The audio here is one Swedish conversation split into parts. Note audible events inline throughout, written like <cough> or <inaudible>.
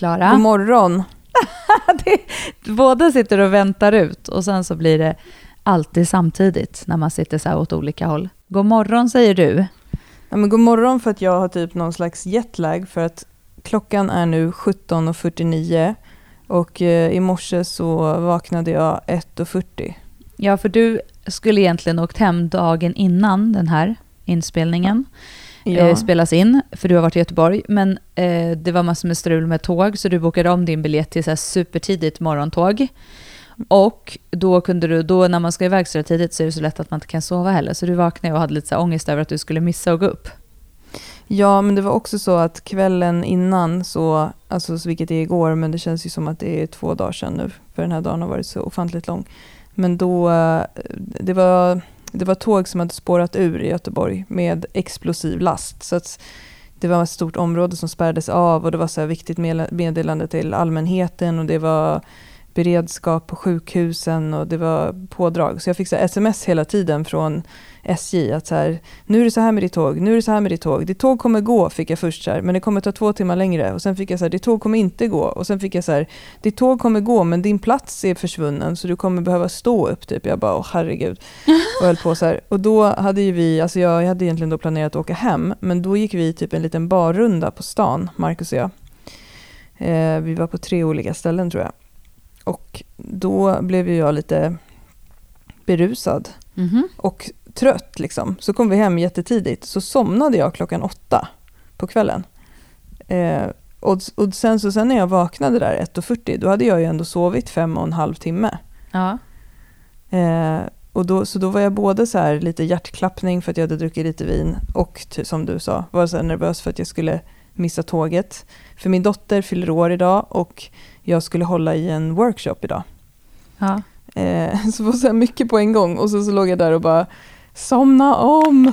Klara. God morgon. <laughs> det, båda sitter och väntar ut och sen så blir det alltid samtidigt när man sitter så här åt olika håll. God morgon säger du. Ja, men god morgon för att jag har typ någon slags jetlag för att klockan är nu 17.49 och eh, i morse så vaknade jag 1.40. Ja, för du skulle egentligen åkt hem dagen innan den här inspelningen Ja. Eh, spelas in, för du har varit i Göteborg. Men eh, det var massor med strul med tåg, så du bokade om din biljett till så supertidigt morgontåg. Och då kunde du, då när man ska iväg så tidigt så är det så lätt att man inte kan sova heller. Så du vaknade och hade lite så här ångest över att du skulle missa att gå upp. ja, men det var också så att kvällen innan, så, alltså, så vilket är igår, men det känns ju som att det är två dagar sedan nu, för den här dagen har varit så ofantligt lång. Men då, eh, det var, det var tåg som hade spårat ur i Göteborg med explosiv last. Så att det var ett stort område som spärrades av och det var så här viktigt meddelande till allmänheten och det var beredskap på sjukhusen och det var pådrag. Så jag fick så sms hela tiden från SJ att så här, nu är det så här med ditt tåg, nu är det så här med ditt tåg. Ditt tåg kommer gå, fick jag först så här, men det kommer ta två timmar längre. Och sen fick jag så här, ditt tåg kommer inte gå. Och sen fick jag så här, ditt tåg kommer gå, men din plats är försvunnen så du kommer behöva stå upp. Typ. Jag bara, åh herregud. Och höll på så här. Och då hade ju vi, alltså jag hade egentligen då planerat att åka hem, men då gick vi typ en liten barrunda på stan, Markus och jag. Eh, vi var på tre olika ställen tror jag. Och då blev ju jag lite berusad Mhm. och trött liksom. Så kom vi hem jättetidigt. Så somnade jag klockan åtta på kvällen. Eh, och, och sen, så sen när jag vaknade där 1.40 då hade jag ju ändå sovit fem och en halv timme. Ja. Eh, och då, så då var jag både så här lite hjärtklappning för att jag hade druckit lite vin och ty- som du sa, var så nervös för att jag skulle missa tåget. För min dotter fyller år idag och jag skulle hålla i en workshop idag. ja. Eh, <laughs> så det var så här mycket på en gång och så, så låg jag där och bara somna om.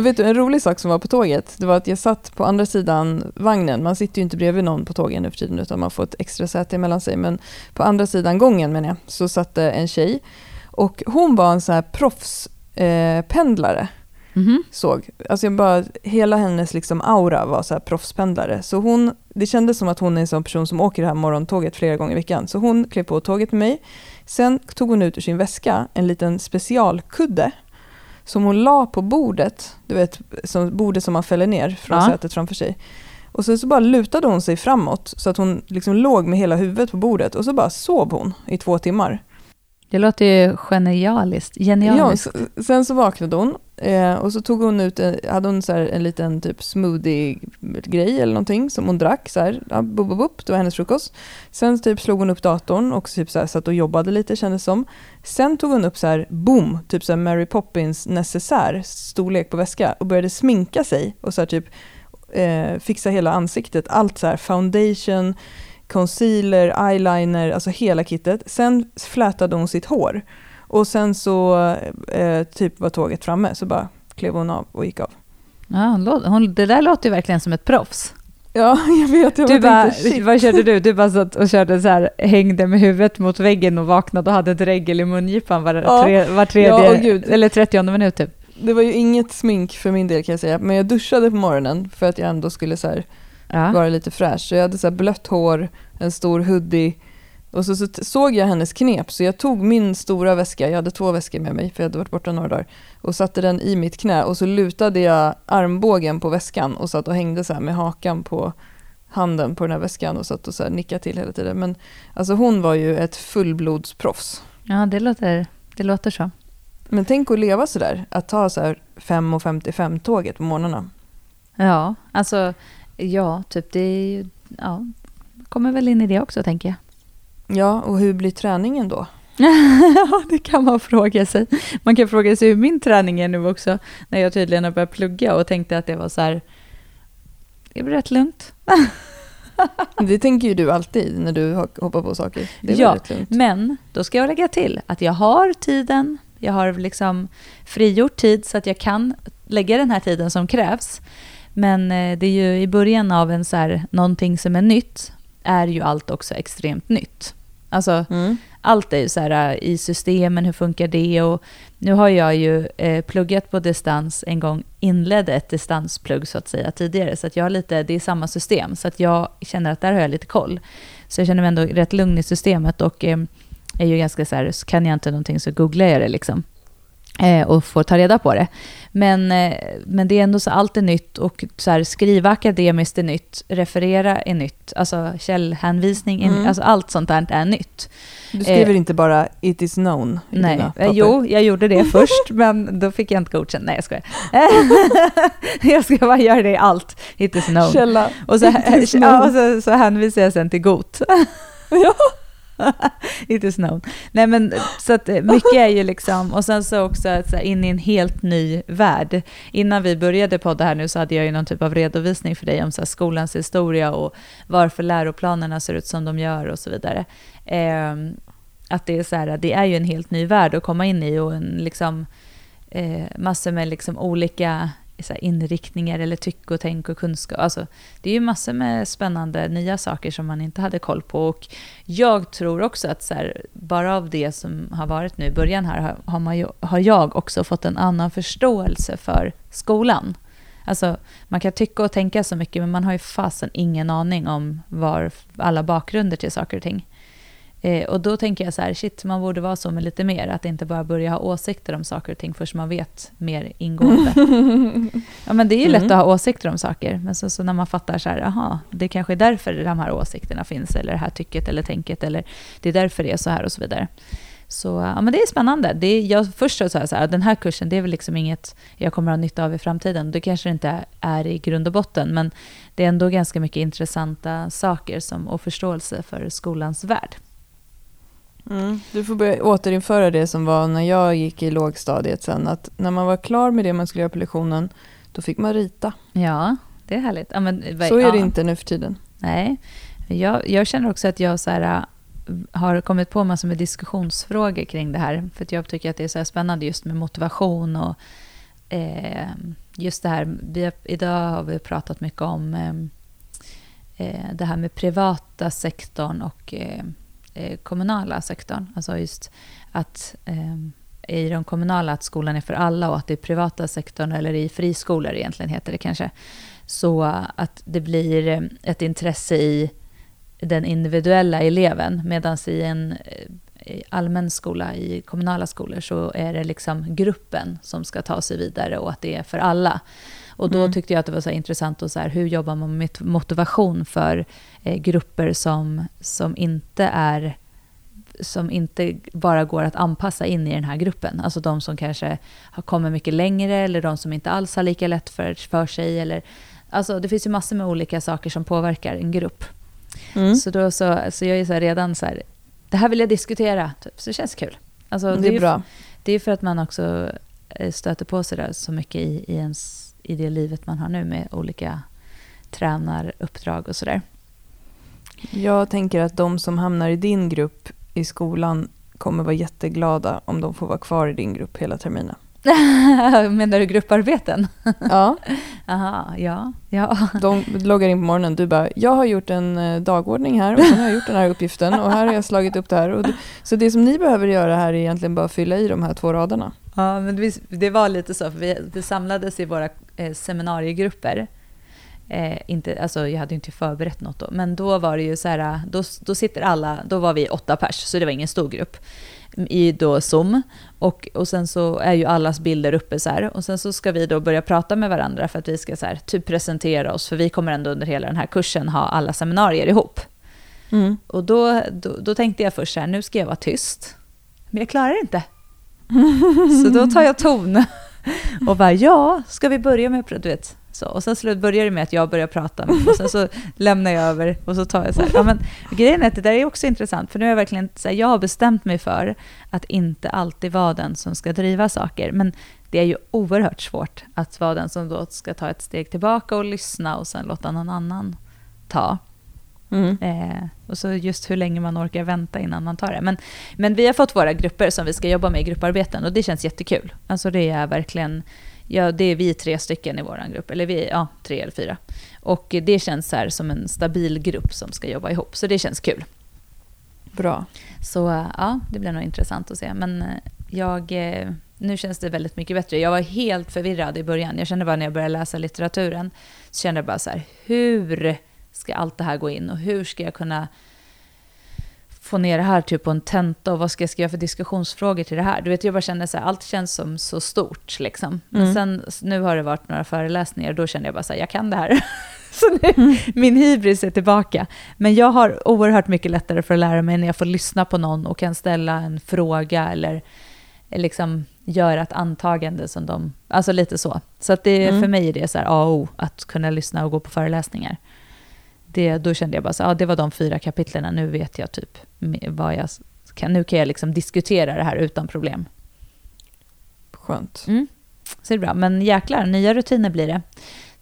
Men vet du, en rolig sak som var på tåget, det var att jag satt på andra sidan vagnen. Man sitter ju inte bredvid någon på tågen nu för tiden, utan man får ett extra säte mellan sig. Men på andra sidan gången, menar jag, så satt det en tjej. Och hon var en så här proffspendlare. Eh, pendlare Mhm. såg. Alltså jag bara, hela hennes liksom aura var så här proffspendlare. Så hon, det kändes som att hon är en sån person som åker det här morgontåget flera gånger i veckan. Så hon klev på tåget med mig. Sen tog hon ut ur sin väska en liten specialkudde som hon la på bordet, du vet, som, bordet som man fäller ner från Ja. sätet framför sig. Och sen så bara lutade hon sig framåt så att hon liksom låg med hela huvudet på bordet och så bara sov hon i två timmar. Det låter ju genialiskt. Ja, Genialiskt. s- sen så vaknade hon eh, och så tog hon ut, en, hade hon så här en liten typ smoothie-grej eller någonting som hon drack så här, ja, bup, bup, bup, det var hennes frukost. Sen typ slog hon upp datorn och typ så här satt och jobbade lite kändes som. Sen tog hon upp så här, boom, typ så här Mary Poppins necessär, storlek på väska och började sminka sig och så här typ eh, fixa hela ansiktet, allt så här foundation, concealer, eyeliner, alltså hela kittet. Sen flätade hon sitt hår. Och sen så eh, typ var tåget framme, så bara klev hon av och gick av. Ja, hon hon, det där låter ju verkligen som ett proffs. Ja, <laughs> jag vet. Jag Du bara shit. vad körde du? Du bara satt och körde så här, hängde med huvudet mot väggen och vaknade och hade ett regel i mungipan var, Ja. tre, var tredje, Ja, gud. eller 30 minut typ. Det var ju inget smink för min del kan jag säga, men jag duschade på morgonen för att jag ändå skulle så här, Ja. vara lite fräsch. Så jag hade så här blött hår, en stor hoodie och så, så såg jag hennes knep så jag tog min stora väska, jag hade två väskor med mig för jag hade varit borta några dagar och satte den i mitt knä och så lutade jag armbågen på väskan och satt och hängde så här med hakan på handen på den här väskan och satt och så nickade till hela tiden. Men alltså hon var ju ett fullblodsproffs. ja, det låter, det låter så. Men tänk att leva så där, att ta så här 5.55-tåget på morgnarna. Ja, alltså, ja, typ det är ju, ja, kommer väl in i det också tänker jag. Ja, och hur blir träningen då? <laughs> Ja, det kan man fråga sig. Man kan fråga sig hur min träning är nu också, när jag tydligen har börjat plugga och tänkte att det var så här, det blir rätt lugnt. <laughs> Det tänker ju du alltid när du ho- hoppar på saker. Det är Ja. Men då ska jag lägga till att jag har tiden, jag har liksom frigjort tid så att jag kan lägga den här tiden som krävs. Men eh, det är ju i början av en så här, någonting som är nytt, är ju allt också extremt nytt. Alltså Mm. allt är ju så här äh, i systemen, hur funkar det? Och nu har jag ju eh, pluggat på distans en gång, inledde ett distansplugg så att säga tidigare, så att jag har lite, det är samma system, så att jag känner att där har jag lite koll. Så jag känner mig ändå rätt lugn i systemet och eh, är ju ganska så här, kan jag inte någonting så googlar jag det liksom. Eh, och får ta reda på det. Men, eh, men det är ändå så allt är nytt och så här, skriva akademiskt är nytt, referera är nytt, alltså källhänvisning, är, mm. alltså allt sånt där är nytt. Du skriver eh, inte bara “it is known”? Nej, jo, jag gjorde det <laughs> först, men då fick jag inte godkänt. Nej, jag skojar. <laughs> jag ska bara göra det i allt, “it is known”. Källa. Och så, ja, och så, så hänvisar jag sen till GOT. <laughs> ja. It is known. Nej men så att eh, mycket är ju liksom, och sen så också så här, in i en helt ny värld. Innan vi började podda här nu så hade jag ju någon typ av redovisning för dig om så här, skolans historia och varför läroplanerna ser ut som de gör och så vidare. Eh, att det är så här, det är ju en helt ny värld att komma in i och en liksom eh, massor med liksom olika så inriktningar eller tycke och tänk och kunskap. Alltså, det är ju massor med spännande nya saker som man inte hade koll på. Och jag tror också att så här, bara av det som har varit nu i början här har, man ju, har jag också fått en annan förståelse för skolan. Alltså, man kan tycka och tänka så mycket, men man har ju fasen ingen aning om var alla bakgrunder till saker och ting. Eh, och då tänker jag så här, shit, man borde vara så med lite mer, att inte bara börja ha åsikter om saker och ting först man vet mer ingående. <laughs> ja, men det är ju lätt mm. att ha åsikter om saker, men så, så när man fattar så här, aha, det kanske är därför de här åsikterna finns, eller det här tycket eller tänket, eller det är därför det är så här och så vidare. Så ja, men det är spännande. Det är, jag, först så sa jag så här, den här kursen, det är väl liksom inget jag kommer att ha nytta av i framtiden. Det kanske det inte är i grund och botten, men det är ändå ganska mycket intressanta saker som, och förståelse för skolans värld. Mm. Du får börja återinföra det som var när jag gick i lågstadiet sen. Att när man var klar med det man skulle göra på lektionen, då fick man rita. Ja, det är härligt. Ja, men, så är det inte nu för tiden. Nej, jag, jag känner också att jag så här, äh, har kommit på massor med diskussionsfrågor kring det här. För jag tycker att det är så spännande just med motivation och eh, just det här. Vi idag har vi pratat mycket om eh, eh det här med privata sektorn och eh, Eh, kommunala sektorn. Alltså just att eh, i de kommunala att skolan är för alla och att det är privata sektorn, eller i friskolor egentligen heter det kanske, så att det blir eh, ett intresse i den individuella eleven, medan i en eh, i allmän skola, i kommunala skolor, så är det liksom gruppen som ska ta sig vidare och att det är för alla. Och då mm. tyckte jag att det var så intressant och så här, hur jobbar man med motivation för eh, grupper som, som inte är som inte bara går att anpassa in i den här gruppen. Alltså de som kanske har kommit mycket längre eller de som inte alls har lika lätt för, för sig. Eller, alltså det finns ju massor med olika saker som påverkar en grupp. Mm. Så, då, så, så jag är så redan så här, det här vill jag diskutera, typ. så det känns kul. Alltså, det är, det är bra. Det är för att man också stöter på sig där så mycket i, i ens i det livet man har nu med olika tränaruppdrag och sådär. Jag tänker att de som hamnar i din grupp i skolan kommer vara jätteglada om de får vara kvar i din grupp hela terminen. <laughs> Menar du grupparbeten? Ja. <laughs> Aha, ja, ja. De loggar in på morgonen, du bara, jag har gjort en eh, dagordning här och sen har jag gjort den här uppgiften och här har jag slagit upp det här. Och så det som ni behöver göra här är egentligen bara fylla i de här två raderna. Ja, men det, var lite så, för vi, vi samlades i våra eh, seminariegrupper. Eh, inte, alltså jag hade inte förberett något då, men då var det ju så här, då, då sitter alla, då var vi åtta pers, så det var ingen stor grupp i då Zoom. Och, och sen så är ju allas bilder uppe så här. Och sen så ska vi då börja prata med varandra för att vi ska så här, typ presentera oss, för vi kommer ändå under hela den här kursen ha alla seminarier ihop. Mm. Och då, då, då, tänkte jag först så här, nu ska jag vara tyst. Men jag klarar det inte. Så då tar jag <laughs> ton och bara, ja, ska vi börja med, du vet, så. Och sen börjar det med att jag börjar prata och sen så lämnar jag över och så tar jag så här. Ja, men grejen är att det där är också intressant, för nu har jag verkligen så här, jag har bestämt mig för att inte alltid vara den som ska driva saker. Men det är ju oerhört svårt att vara den som då ska ta ett steg tillbaka och lyssna och sen låta någon annan ta. Mm. Eh, och så just hur länge man orkar vänta innan man tar det. Men, men vi har fått våra grupper som vi ska jobba med i grupparbeten och det känns jättekul. Alltså det är verkligen, ja det är vi tre stycken i vår grupp, eller vi, ja tre eller fyra. Och det känns så här som en stabil grupp som ska jobba ihop, så det känns kul. Bra. Så ja, det blir nog intressant att se. Men eh, jag, eh, nu känns det väldigt mycket bättre. Jag var helt förvirrad i början. Jag kände bara när jag började läsa litteraturen, så kände jag bara så här, hur ska allt det här gå in och hur ska jag kunna få ner det här typ på en tenta och vad ska jag skriva för diskussionsfrågor till det här? Du vet, jag bara kände så här, allt känns som så stort liksom. Men Mm. sen, nu har det varit några föreläsningar och då kände jag bara så här, jag kan det här. <laughs> så nu, min hybris är tillbaka. Men jag har oerhört mycket lättare för att lära mig när jag får lyssna på någon och kan ställa en fråga eller liksom göra ett antagande som de, alltså lite så. Så att det, Mm. för mig är det så här A och O, att kunna lyssna och gå på föreläsningar. Det, då kände jag bara så ja det var de fyra kapitlen, nu vet jag typ vad jag kan, nu kan jag liksom diskutera det här utan problem. Skönt. Mm. Så det är bra, men jäklar, nya rutiner blir det.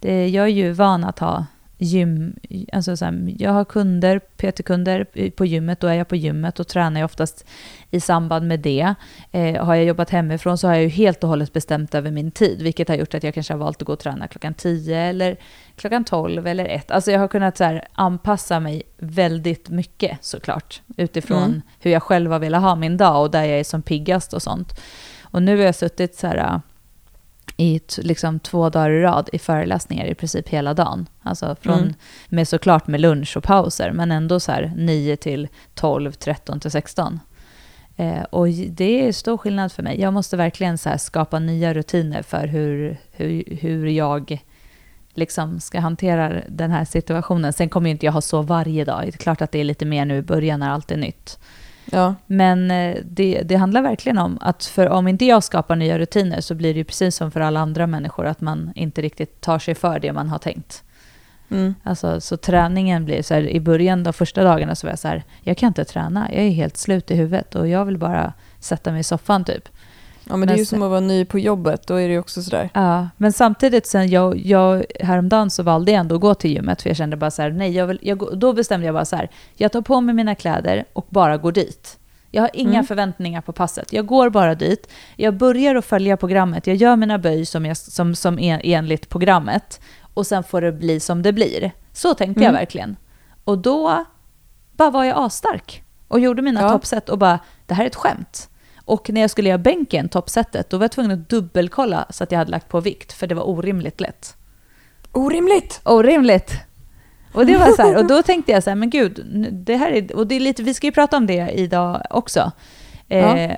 det jag är ju van att ha gym, alltså så här, jag har kunder, PT-kunder på gymmet, då är jag på gymmet och tränar jag oftast i samband med det. Eh, har jag jobbat hemifrån så har jag ju helt och hållet bestämt över min tid, vilket har gjort att jag kanske har valt att gå och träna klockan 10 eller klockan 12 eller 1. Alltså jag har kunnat så här, anpassa mig väldigt mycket såklart, utifrån Mm. hur jag själv har velat ha min dag och där jag är som piggast och sånt. Och nu har jag suttit så här i liksom två dagar i rad i föreläsningar i princip hela dagen. Alltså från, Mm. med såklart med lunch och pauser, men ändå så här 9 till 12, 13 till 16. Eh, och det är stor skillnad för mig. Jag måste verkligen så skapa nya rutiner för hur, hur, hur jag liksom ska hantera den här situationen. Sen kommer ju inte jag ha så varje dag. Det är klart att det är lite mer nu i början när allt är nytt. Ja. Men eh, det, det handlar verkligen om att för om inte jag skapar nya rutiner så blir det ju precis som för alla andra människor att man inte riktigt tar sig för det man har tänkt. Mm. Alltså, så träningen blir så här, i början de första dagarna så var jag så här, jag kan inte träna, jag är helt slut i huvudet och jag vill bara sätta mig i soffan typ. Ja, men det är Men ju som att vara ny på jobbet. Då är det ju också sådär. Ja, men samtidigt sen jag, jag häromdagen så valde jag ändå att gå till gymmet för jag kände bara så här, nej, jag vill, jag, då bestämde jag bara så här, jag tar på mig mina kläder och bara går dit. Jag har inga Mm. förväntningar på passet. Jag går bara dit. Jag börjar att följa programmet. Jag gör mina böj som, jag, som, som är enligt programmet. Och sen får det bli som det blir. Så tänkte jag Mm. verkligen. Och då bara var jag asstark. Och gjorde mina Ja. toppset och bara, det här är ett skämt. Och när jag skulle göra bänken, toppsetet, då var jag tvungen att dubbelkolla så att jag hade lagt på vikt. För det var orimligt lätt. Orimligt! Orimligt! Och det var så här, och <laughs> då tänkte jag så här, men gud, det här är, och det är lite, vi ska ju prata om det idag också. Eh,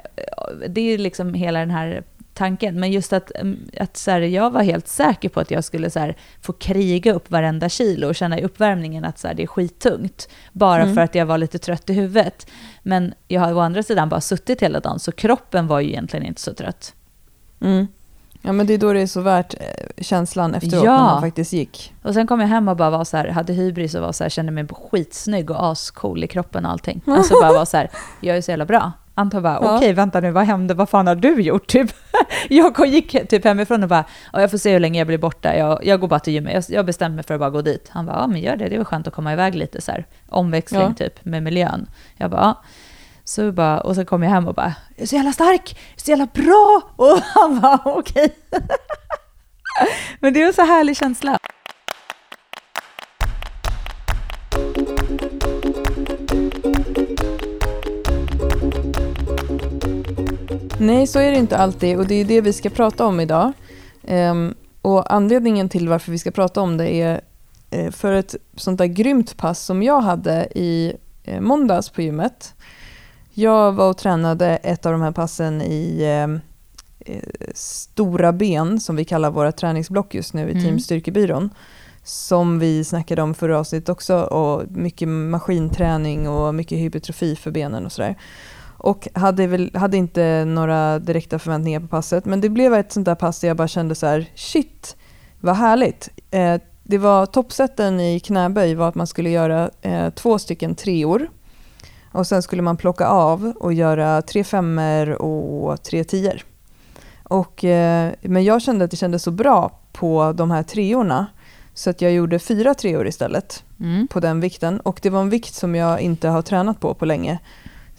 Det är liksom hela den här tanken, men just att, mm, att så här, jag var helt säker på att jag skulle så här, få kriga upp varenda kilo och känna i uppvärmningen att så här, det är skittungt, bara Mm. för att jag var lite trött i huvudet. Men jag har å andra sidan bara suttit hela dagen, så kroppen var ju egentligen inte så trött. Mm. Ja, men det är då det är så värt eh, känslan efteråt Ja. när man faktiskt gick. Och sen kom jag hem och bara var så här, hade hybris och var så här, kände mig skitsnygg och ascool i kroppen och allting. Alltså bara var så här, jag är så jävla bra. Anton bara, Ja. okej vänta nu, vad hände, vad fan har du gjort? <laughs> Typ. Jag gick typ hemifrån och bara, "Ja, jag får se hur länge jag blir borta, jag, jag går bara till gymmet, jag, jag bestämmer mig för att bara gå dit. Han bara, ja men gör det, det är väl skönt att komma iväg lite så här, omväxling Ja. typ med miljön. Jag bara, ja. Så bara, och sen kom jag hem och bara, jag är så jävla stark, är så jävla bra! Och han bara, okej. <laughs> men det var så härlig känsla. Nej, så är det inte alltid och det är det vi ska prata om idag. Ehm, och anledningen till varför vi ska prata om det är eh, för ett sånt där grymt pass som jag hade i eh, måndags på gymmet. Jag var och tränade ett av de här passen i eh, eh, stora ben som vi kallar våra träningsblock just nu i Mm. Team Styrkebyrån. Som vi snackade om förra avsnittet också och mycket maskinträning och mycket hypertrofi för benen och sådär. Och hade, väl, hade inte några direkta förväntningar på passet men det blev ett sånt där pass där jag bara kände så här shit vad härligt. Eh, det var toppsätten i knäböj var att man skulle göra eh, två stycken treor och sen skulle man plocka av och göra tre femmer och tre tior. Och, eh, men jag kände att det kändes så bra på de här treorna så att jag gjorde fyra treor istället Mm. på den vikten. Och det var en vikt som jag inte har tränat på på länge.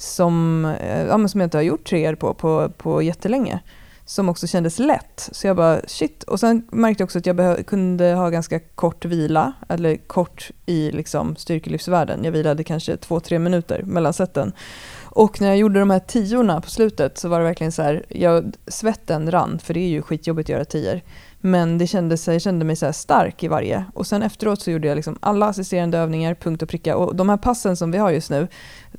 Som, eh, ja, men som jag inte har gjort treor på, på på jättelänge. som också kändes lätt. Så jag bara shit. Och sen märkte jag också att jag kunde ha ganska kort vila, eller kort i liksom styrkelyftsvärlden. Jag vilade kanske två, tre minuter mellan seten. Och när jag gjorde de här tiorna på slutet så var det verkligen så här, jag, svetten rann, för det är ju skitjobbigt att göra tior. Men det kändes, jag kände mig så stark i varje. Och sen efteråt så gjorde jag liksom alla assisterande övningar, punkt och pricka. Och de här passen som vi har just nu,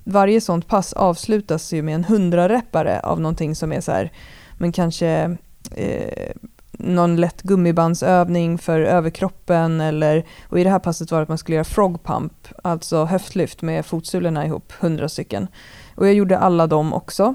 varje sånt pass avslutas ju med en hundrareppare av någonting som är så här, men kanske eh, någon lätt gummibandsövning för överkroppen eller, och i det här passet var det att man skulle göra frog pump, alltså höftlyft med fotsulorna ihop, hundra stycken. Och jag gjorde alla dem också.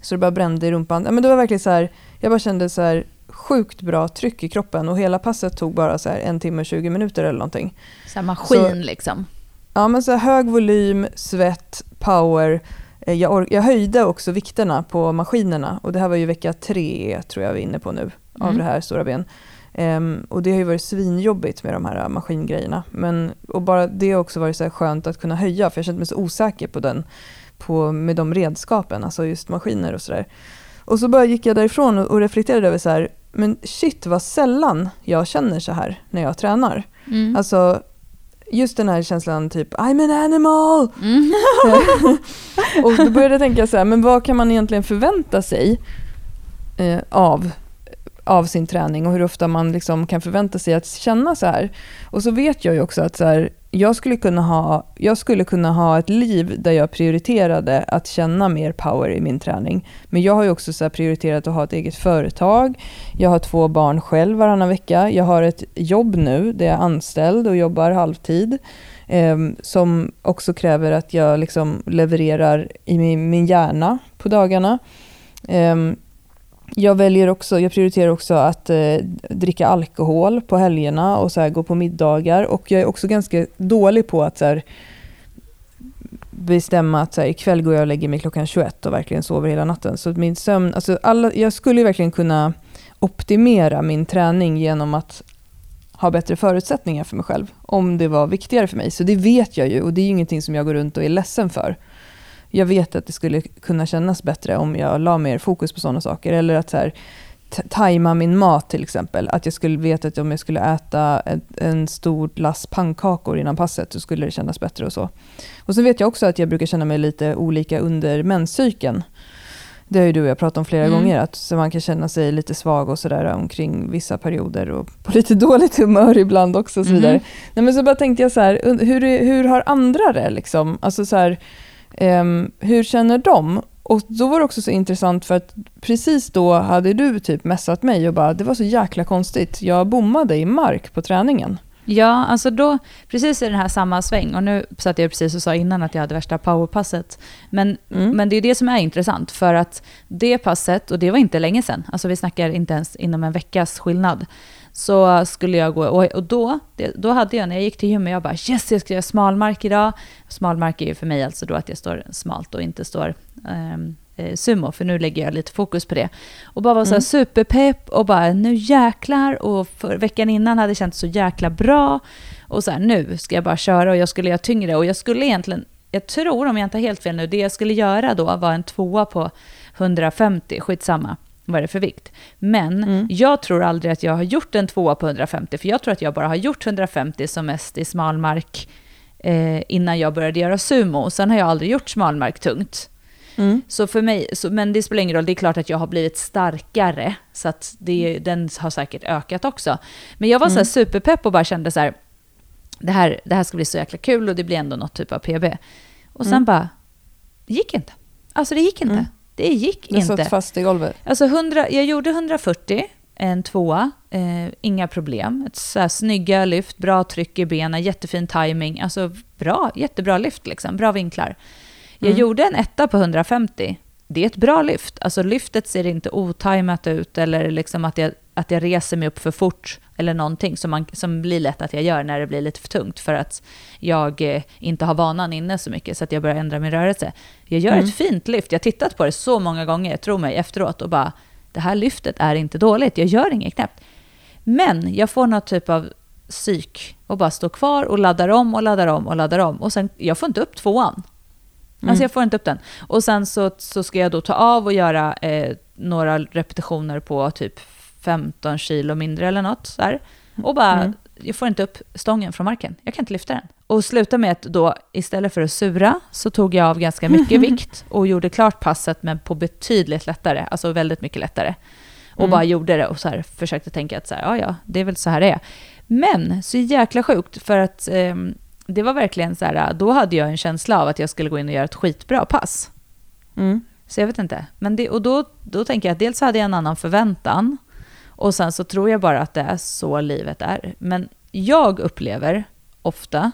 Så det bara brände i rumpan. Ja, men det var verkligen så här, jag bara kände så här sjukt bra tryck i kroppen och hela passet tog bara så här en timme och 20 minuter eller någonting. Så maskin så, liksom? Ja, men så hög volym, svett, power. Eh, jag, jag höjde också vikterna på maskinerna och det här var ju vecka tre tror jag vi är inne på nu av mm. det här stora ben. Um, och det har ju varit svinjobbigt med de här maskingrejerna. Men, och bara det har också varit så skönt att kunna höja för jag kände mig så osäker på den på, med de redskapen, alltså just maskiner och sådär. Och så bara gick jag därifrån och, reflekterade över så här, men shit vad sällan jag känner så här när jag tränar. Mm. Alltså just den här känslan typ I'm an animal! Mm. <laughs> och då började jag tänka så här, men vad kan man egentligen förvänta sig eh, av av sin träning och hur ofta man liksom kan förvänta sig att känna så här. Och så vet jag ju också att så här, jag, skulle kunna ha, jag skulle kunna ha ett liv där jag prioriterade att känna mer power i min träning. Men jag har ju också så prioriterat att ha ett eget företag. Jag har två barn själv varannan vecka. Jag har ett jobb nu där jag är anställd och jobbar halvtid. Eh, som också kräver att jag liksom levererar i min, min hjärna på dagarna. Eh, jag väljer också, jag prioriterar också att eh, dricka alkohol på helgerna och så här, gå på middagar. Och jag är också ganska dålig på att så här, bestämma att så här, ikväll går jag och lägger mig klockan 21 och verkligen sover hela natten. Så min sömn, alltså alla, jag skulle verkligen kunna optimera min träning genom att ha bättre förutsättningar för mig själv, om det var viktigare för mig. Så det vet jag ju och det är ju ingenting som jag går runt och är ledsen för jag vet att det skulle kunna kännas bättre om jag la mer fokus på sådana saker. Eller att så här, tajma min mat till exempel. Att jag skulle veta att om jag skulle äta en, en stor lass pannkakor innan passet så skulle det kännas bättre och så. Och så vet jag också att jag brukar känna mig lite olika under menscykeln. Det har ju du och jag pratat om flera mm. gånger, att så man kan känna sig lite svag och sådär omkring vissa perioder och på lite <laughs> dåligt humör ibland också. Och så vidare. Mm. Nej, men så bara tänkte jag så här, hur, hur har andra det? Liksom? Alltså så här, Um, hur känner de? Och då var det också så intressant för att precis då hade du typ messat mig och bara det var så jäkla konstigt. Jag bommade i mark på träningen. Ja, alltså då, precis i den här samma sväng, och nu satt jag precis och sa innan att jag hade värsta powerpasset. Men, mm. men det är det som är intressant, för att det passet, och det var inte länge sedan, alltså vi snackar inte ens inom en veckas skillnad, så skulle jag gå, och, och då, det, då hade jag, när jag gick till gymmet, jag bara yes, jag ska göra smalmark idag. Smalmark är ju för mig alltså då att jag står smalt och inte står um, sumo, för nu lägger jag lite fokus på det. Och bara var så här mm. superpepp och bara nu jäklar. Och för veckan innan hade känts så jäkla bra. Och så här, nu ska jag bara köra och jag skulle göra tyngre. Och jag skulle egentligen, jag tror om jag inte har helt fel nu, det jag skulle göra då var en tvåa på 150, skitsamma vad är det för vikt. Men mm. jag tror aldrig att jag har gjort en tvåa på 150, för jag tror att jag bara har gjort 150 som mest i smalmark eh, innan jag började göra sumo. Sen har jag aldrig gjort smalmark tungt. Mm. Så för mig, så, men det spelar ingen roll, det är klart att jag har blivit starkare, så att det, den har säkert ökat också. Men jag var mm. så här superpepp och bara kände så här, det här, det här ska bli så jäkla kul och det blir ändå något typ av PB. Och sen mm. bara, det gick inte. Alltså det gick inte. Mm. Det gick det inte. satt fast i golvet? Alltså 100, jag gjorde 140, en tvåa, eh, inga problem. Ett så här snygga lyft, bra tryck i benen, jättefin timing. Alltså bra, jättebra lyft liksom, bra vinklar. Jag mm. gjorde en etta på 150. Det är ett bra lyft. Alltså lyftet ser inte otajmat ut eller liksom att jag, att jag reser mig upp för fort eller någonting som, man, som blir lätt att jag gör när det blir lite för tungt för att jag eh, inte har vanan inne så mycket så att jag börjar ändra min rörelse. Jag gör mm. ett fint lyft. Jag har tittat på det så många gånger, tro mig, efteråt och bara det här lyftet är inte dåligt. Jag gör inget knäppt. Men jag får någon typ av psyk och bara står kvar och laddar om och laddar om och laddar om och sen jag får inte upp tvåan. Mm. Alltså jag får inte upp den. Och sen så, så ska jag då ta av och göra eh, några repetitioner på typ 15 kilo mindre eller något. Så här. Och bara, Mm. jag får inte upp stången från marken. Jag kan inte lyfta den. Och sluta med att då, istället för att sura, så tog jag av ganska mycket <laughs> vikt och gjorde klart passet, men på betydligt lättare, alltså väldigt mycket lättare. Och Mm. bara gjorde det och så här, försökte tänka att så här, ja, ja, det är väl så här det är. Men så jäkla sjukt, för att ehm, det var verkligen så här, då hade jag en känsla av att jag skulle gå in och göra ett skitbra pass. Mm. Så jag vet inte. Men det, och då, då tänker jag att dels hade jag en annan förväntan och sen så tror jag bara att det är så livet är. Men jag upplever ofta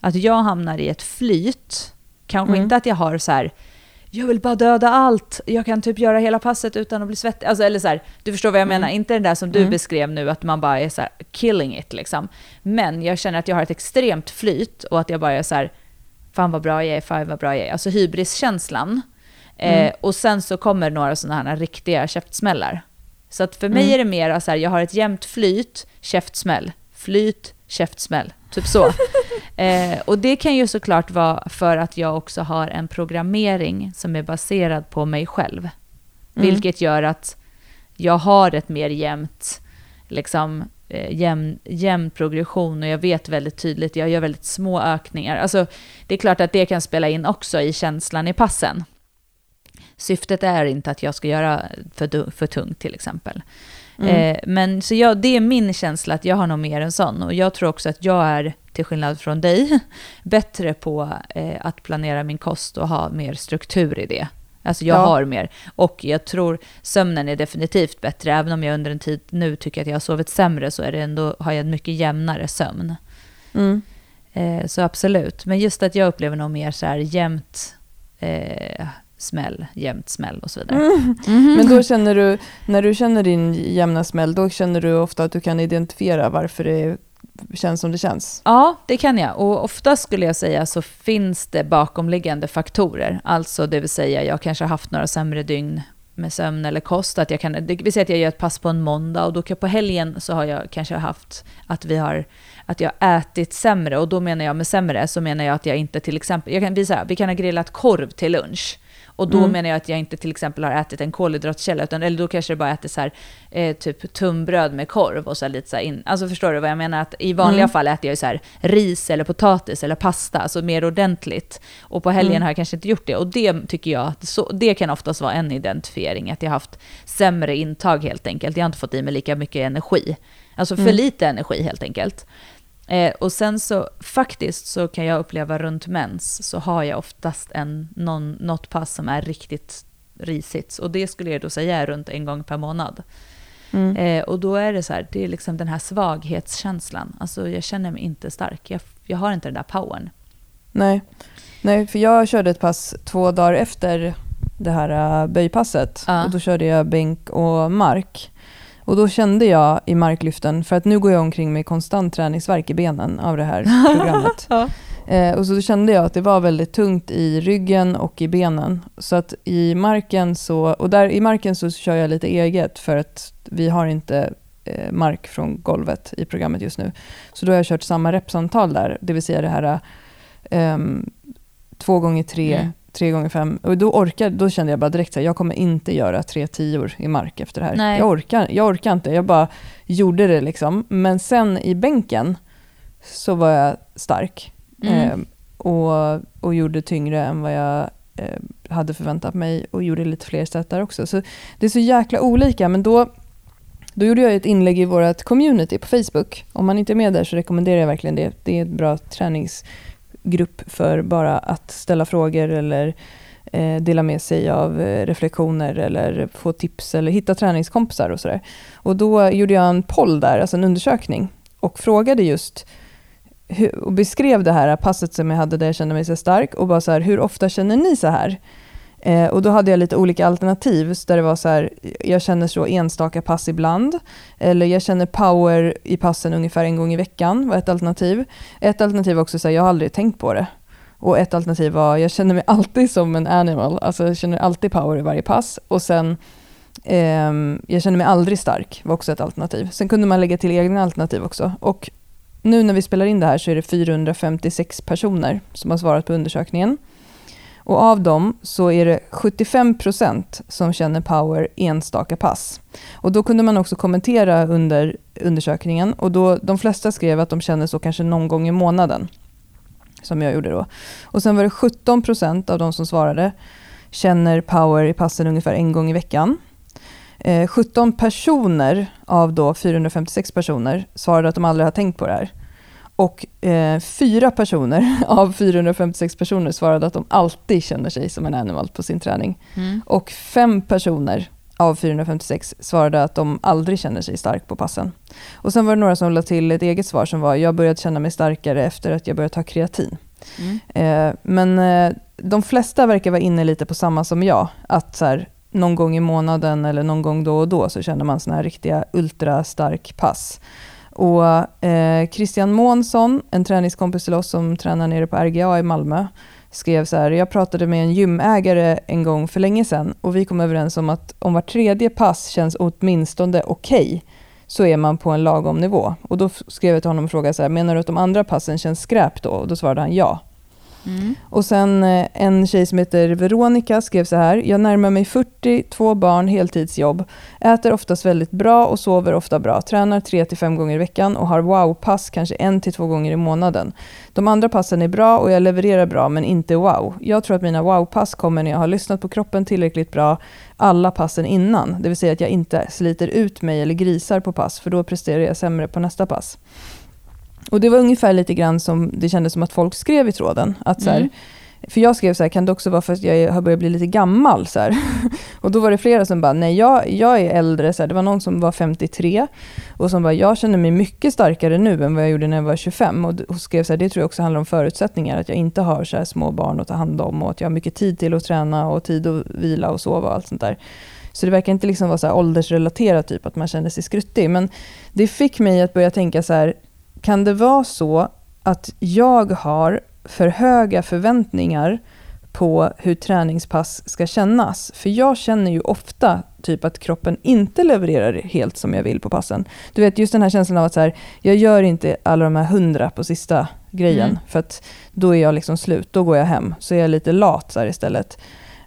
att jag hamnar i ett flyt. Kanske Mm. inte att jag har så här, jag vill bara döda allt, jag kan typ göra hela passet utan att bli svettig. Alltså, eller så här, du förstår vad jag Mm. menar, inte det där som du Mm. beskrev nu, att man bara är så här killing it liksom. Men jag känner att jag har ett extremt flyt och att jag bara är så här, fan vad bra jag är, fan vad bra jag är. Alltså hybriskänslan. Mm. Eh, och sen så kommer några sådana här riktiga käftsmällar. Så att för mig Mm. är det mer så här, jag har ett jämnt flyt, käftsmäll. Flyt, käftsmäll. Typ så. <laughs> eh, och det kan ju såklart vara för att jag också har en programmering som är baserad på mig själv. Mm. Vilket gör att jag har ett mer jämnt, liksom, eh, jämn, jämn progression och jag vet väldigt tydligt, jag gör väldigt små ökningar. Alltså, det är klart att det kan spela in också i känslan i passen. Syftet är inte att jag ska göra för, för tungt till exempel. Mm. Eh, men så jag, det är min känsla att jag har nog mer en sån. Och jag tror också att jag är, till skillnad från dig, <laughs> bättre på eh, att planera min kost och ha mer struktur i det. Alltså jag Ja. har mer. Och jag tror sömnen är definitivt bättre. Även om jag under en tid nu tycker att jag har sovit sämre så är det ändå, har jag en mycket jämnare sömn. Mm. Eh, så absolut. Men just att jag upplever nog mer så här jämnt eh, smäll, jämnt smäll och så vidare. Mm. Mhm. Men då känner du, när du känner din jämna smäll, då känner du ofta att du kan identifiera varför det känns som det känns? Ja, det kan jag. Och ofta skulle jag säga så finns det bakomliggande faktorer. Alltså det vill säga jag kanske har haft några sämre dygn med sömn eller kost. Att jag kan, det vill säga att jag gör ett pass på en måndag och då kan på helgen så har jag kanske haft att vi har att jag har ätit sämre och då menar jag med sämre så menar jag att jag inte till exempel, jag kan visa, vi kan ha grillat korv till lunch och då Mm. menar jag att jag inte till exempel har ätit en kolhydratkälla, utan, eller då kanske det bara äter så här, eh, typ tunnbröd med korv och så lite så in. Alltså förstår du vad jag menar? Att I vanliga Mm. fall äter jag ju så här ris eller potatis eller pasta, alltså mer ordentligt. Och på helgen Mm. har jag kanske inte gjort det. Och det tycker jag, så, det kan oftast vara en identifiering, att jag har haft sämre intag helt enkelt. Jag har inte fått i mig lika mycket energi. Alltså för Mm. lite energi helt enkelt. Eh, och sen så faktiskt så kan jag uppleva runt mens så har jag oftast en, någon, något pass som är riktigt risigt. Och det skulle jag då säga är runt en gång per månad. Mm. Eh, och då är det så här, det är liksom den här svaghetskänslan. Alltså jag känner mig inte stark. Jag, jag har inte den där powern. Nej. Nej, för jag körde ett pass två dagar efter det här äh, böjpasset. Ja. Och då körde jag bänk och mark. Och då kände jag i marklyften, för att nu går jag omkring med konstant träningsvärk i benen av det här <laughs> programmet. Ja. Eh, och så då kände jag att det var väldigt tungt i ryggen och i benen. Så att i marken så, och där i marken så kör jag lite eget för att vi har inte eh, mark från golvet i programmet just nu. Så då har jag kört samma repsantal där, det vill säga det här ehm, två gånger tre, Mm. Tre gånger fem. Och då, orkade, då kände jag bara direkt att jag kommer inte göra tre tior i mark efter det här. Nej. Jag orkar, jag orkar inte, jag bara gjorde det liksom. Men sen i bänken så var jag stark. Mm. Eh, och, och gjorde tyngre än vad jag eh, hade förväntat mig och gjorde lite fler set där också. Så det är så jäkla olika, men då, då gjorde jag ett inlägg i vårt community på Facebook. Om man inte är med där så rekommenderar jag verkligen det. Det är ett bra grupp för bara att ställa frågor eller eh, dela med sig av eh, reflektioner eller få tips eller hitta träningskompisar och sådär. Och då gjorde jag en poll där, alltså en undersökning och frågade just hur, och beskrev det här passet som jag hade där jag kände mig så stark och bara så här, hur ofta känner ni så här? Eh, och då hade jag lite olika alternativ, där det var så här, jag känner så enstaka pass ibland, eller jag känner power i passen ungefär en gång i veckan, var ett alternativ. Ett alternativ var också så här, jag har aldrig tänkt på det. Och ett alternativ var, jag känner mig alltid som en animal, alltså jag känner alltid power i varje pass. Och sen, eh, jag känner mig aldrig stark, var också ett alternativ. Sen kunde man lägga till egna alternativ också. Och nu när vi spelar in det här så är det 456 personer som har svarat på undersökningen. Och av dem så är det 75 procent som känner power enstaka pass. Och då kunde man också kommentera under undersökningen och då, de flesta skrev att de känner så kanske någon gång i månaden. Som jag gjorde då. Och sen var det 17 procent av de som svarade känner power i passen ungefär en gång i veckan. Eh, 17 personer av då 456 personer svarade att de aldrig har tänkt på det här. Och eh, fyra personer <laughs> av 456 personer svarade att de alltid känner sig som en animal på sin träning. Mm. Och fem personer av 456 svarade att de aldrig känner sig stark på passen. Och sen var det några som lade till ett eget svar som var jag började känna mig starkare efter att jag började ta kreatin. Mm. Eh, men eh, de flesta verkar vara inne lite på samma som jag. Att så här, någon gång i månaden eller någon gång då och då så känner man såna här riktiga ultrastark pass. Och eh, Christian Månsson, en träningskompis till oss som tränar nere på RGA i Malmö, skrev så här, jag pratade med en gymägare en gång för länge sedan och vi kom överens om att om var tredje pass känns åtminstone okej okay, så är man på en lagom nivå. Och då skrev jag till honom och frågade så här, menar du att de andra passen känns skräp då? Och då svarade han ja. Mm. Och sen eh, en tjej som heter Veronica skrev så här. Jag närmar mig 40, två barn, heltidsjobb. Äter oftast väldigt bra och sover ofta bra. Tränar 3-5 gånger i veckan och har wow-pass kanske en till två gånger i månaden. De andra passen är bra och jag levererar bra men inte wow. Jag tror att mina wow-pass kommer när jag har lyssnat på kroppen tillräckligt bra alla passen innan. Det vill säga att jag inte sliter ut mig eller grisar på pass för då presterar jag sämre på nästa pass. Och det var ungefär lite grann som det kändes som att folk skrev i tråden. Att så här, Mm. För jag skrev så här, kan det också vara för att jag har börjat bli lite gammal? Så här. <laughs> Och då var det flera som bara, nej jag, jag är äldre. Så här. Det var någon som var 53 och som bara, jag känner mig mycket starkare nu än vad jag gjorde när jag var 25. Och och skrev så här, det tror jag också handlar om förutsättningar. Att jag inte har så små barn att ta hand om och att jag har mycket tid till att träna och tid att vila och sova och allt sånt där. Så det verkar inte liksom vara så här åldersrelaterat, typ att man känner sig skruttig. Men det fick mig att börja tänka så här, kan det vara så att jag har för höga förväntningar på hur träningspass ska kännas? För jag känner ju ofta typ att kroppen inte levererar helt som jag vill på passen. Du vet just den här känslan av att så här, jag gör inte alla de här hundra på sista grejen Mm. för att då är jag liksom slut, då går jag hem. Så är jag lite lat så istället.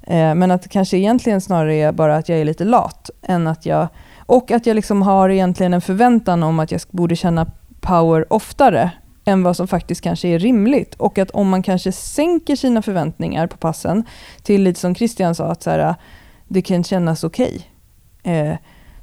Eh, men att det kanske egentligen snarare är bara att jag är lite lat än att jag och att jag liksom har egentligen en förväntan om att jag borde känna power oftare än vad som faktiskt kanske är rimligt. Och att om man kanske sänker sina förväntningar på passen till lite som Christian sa, att så här, det kan kännas okej. Eh,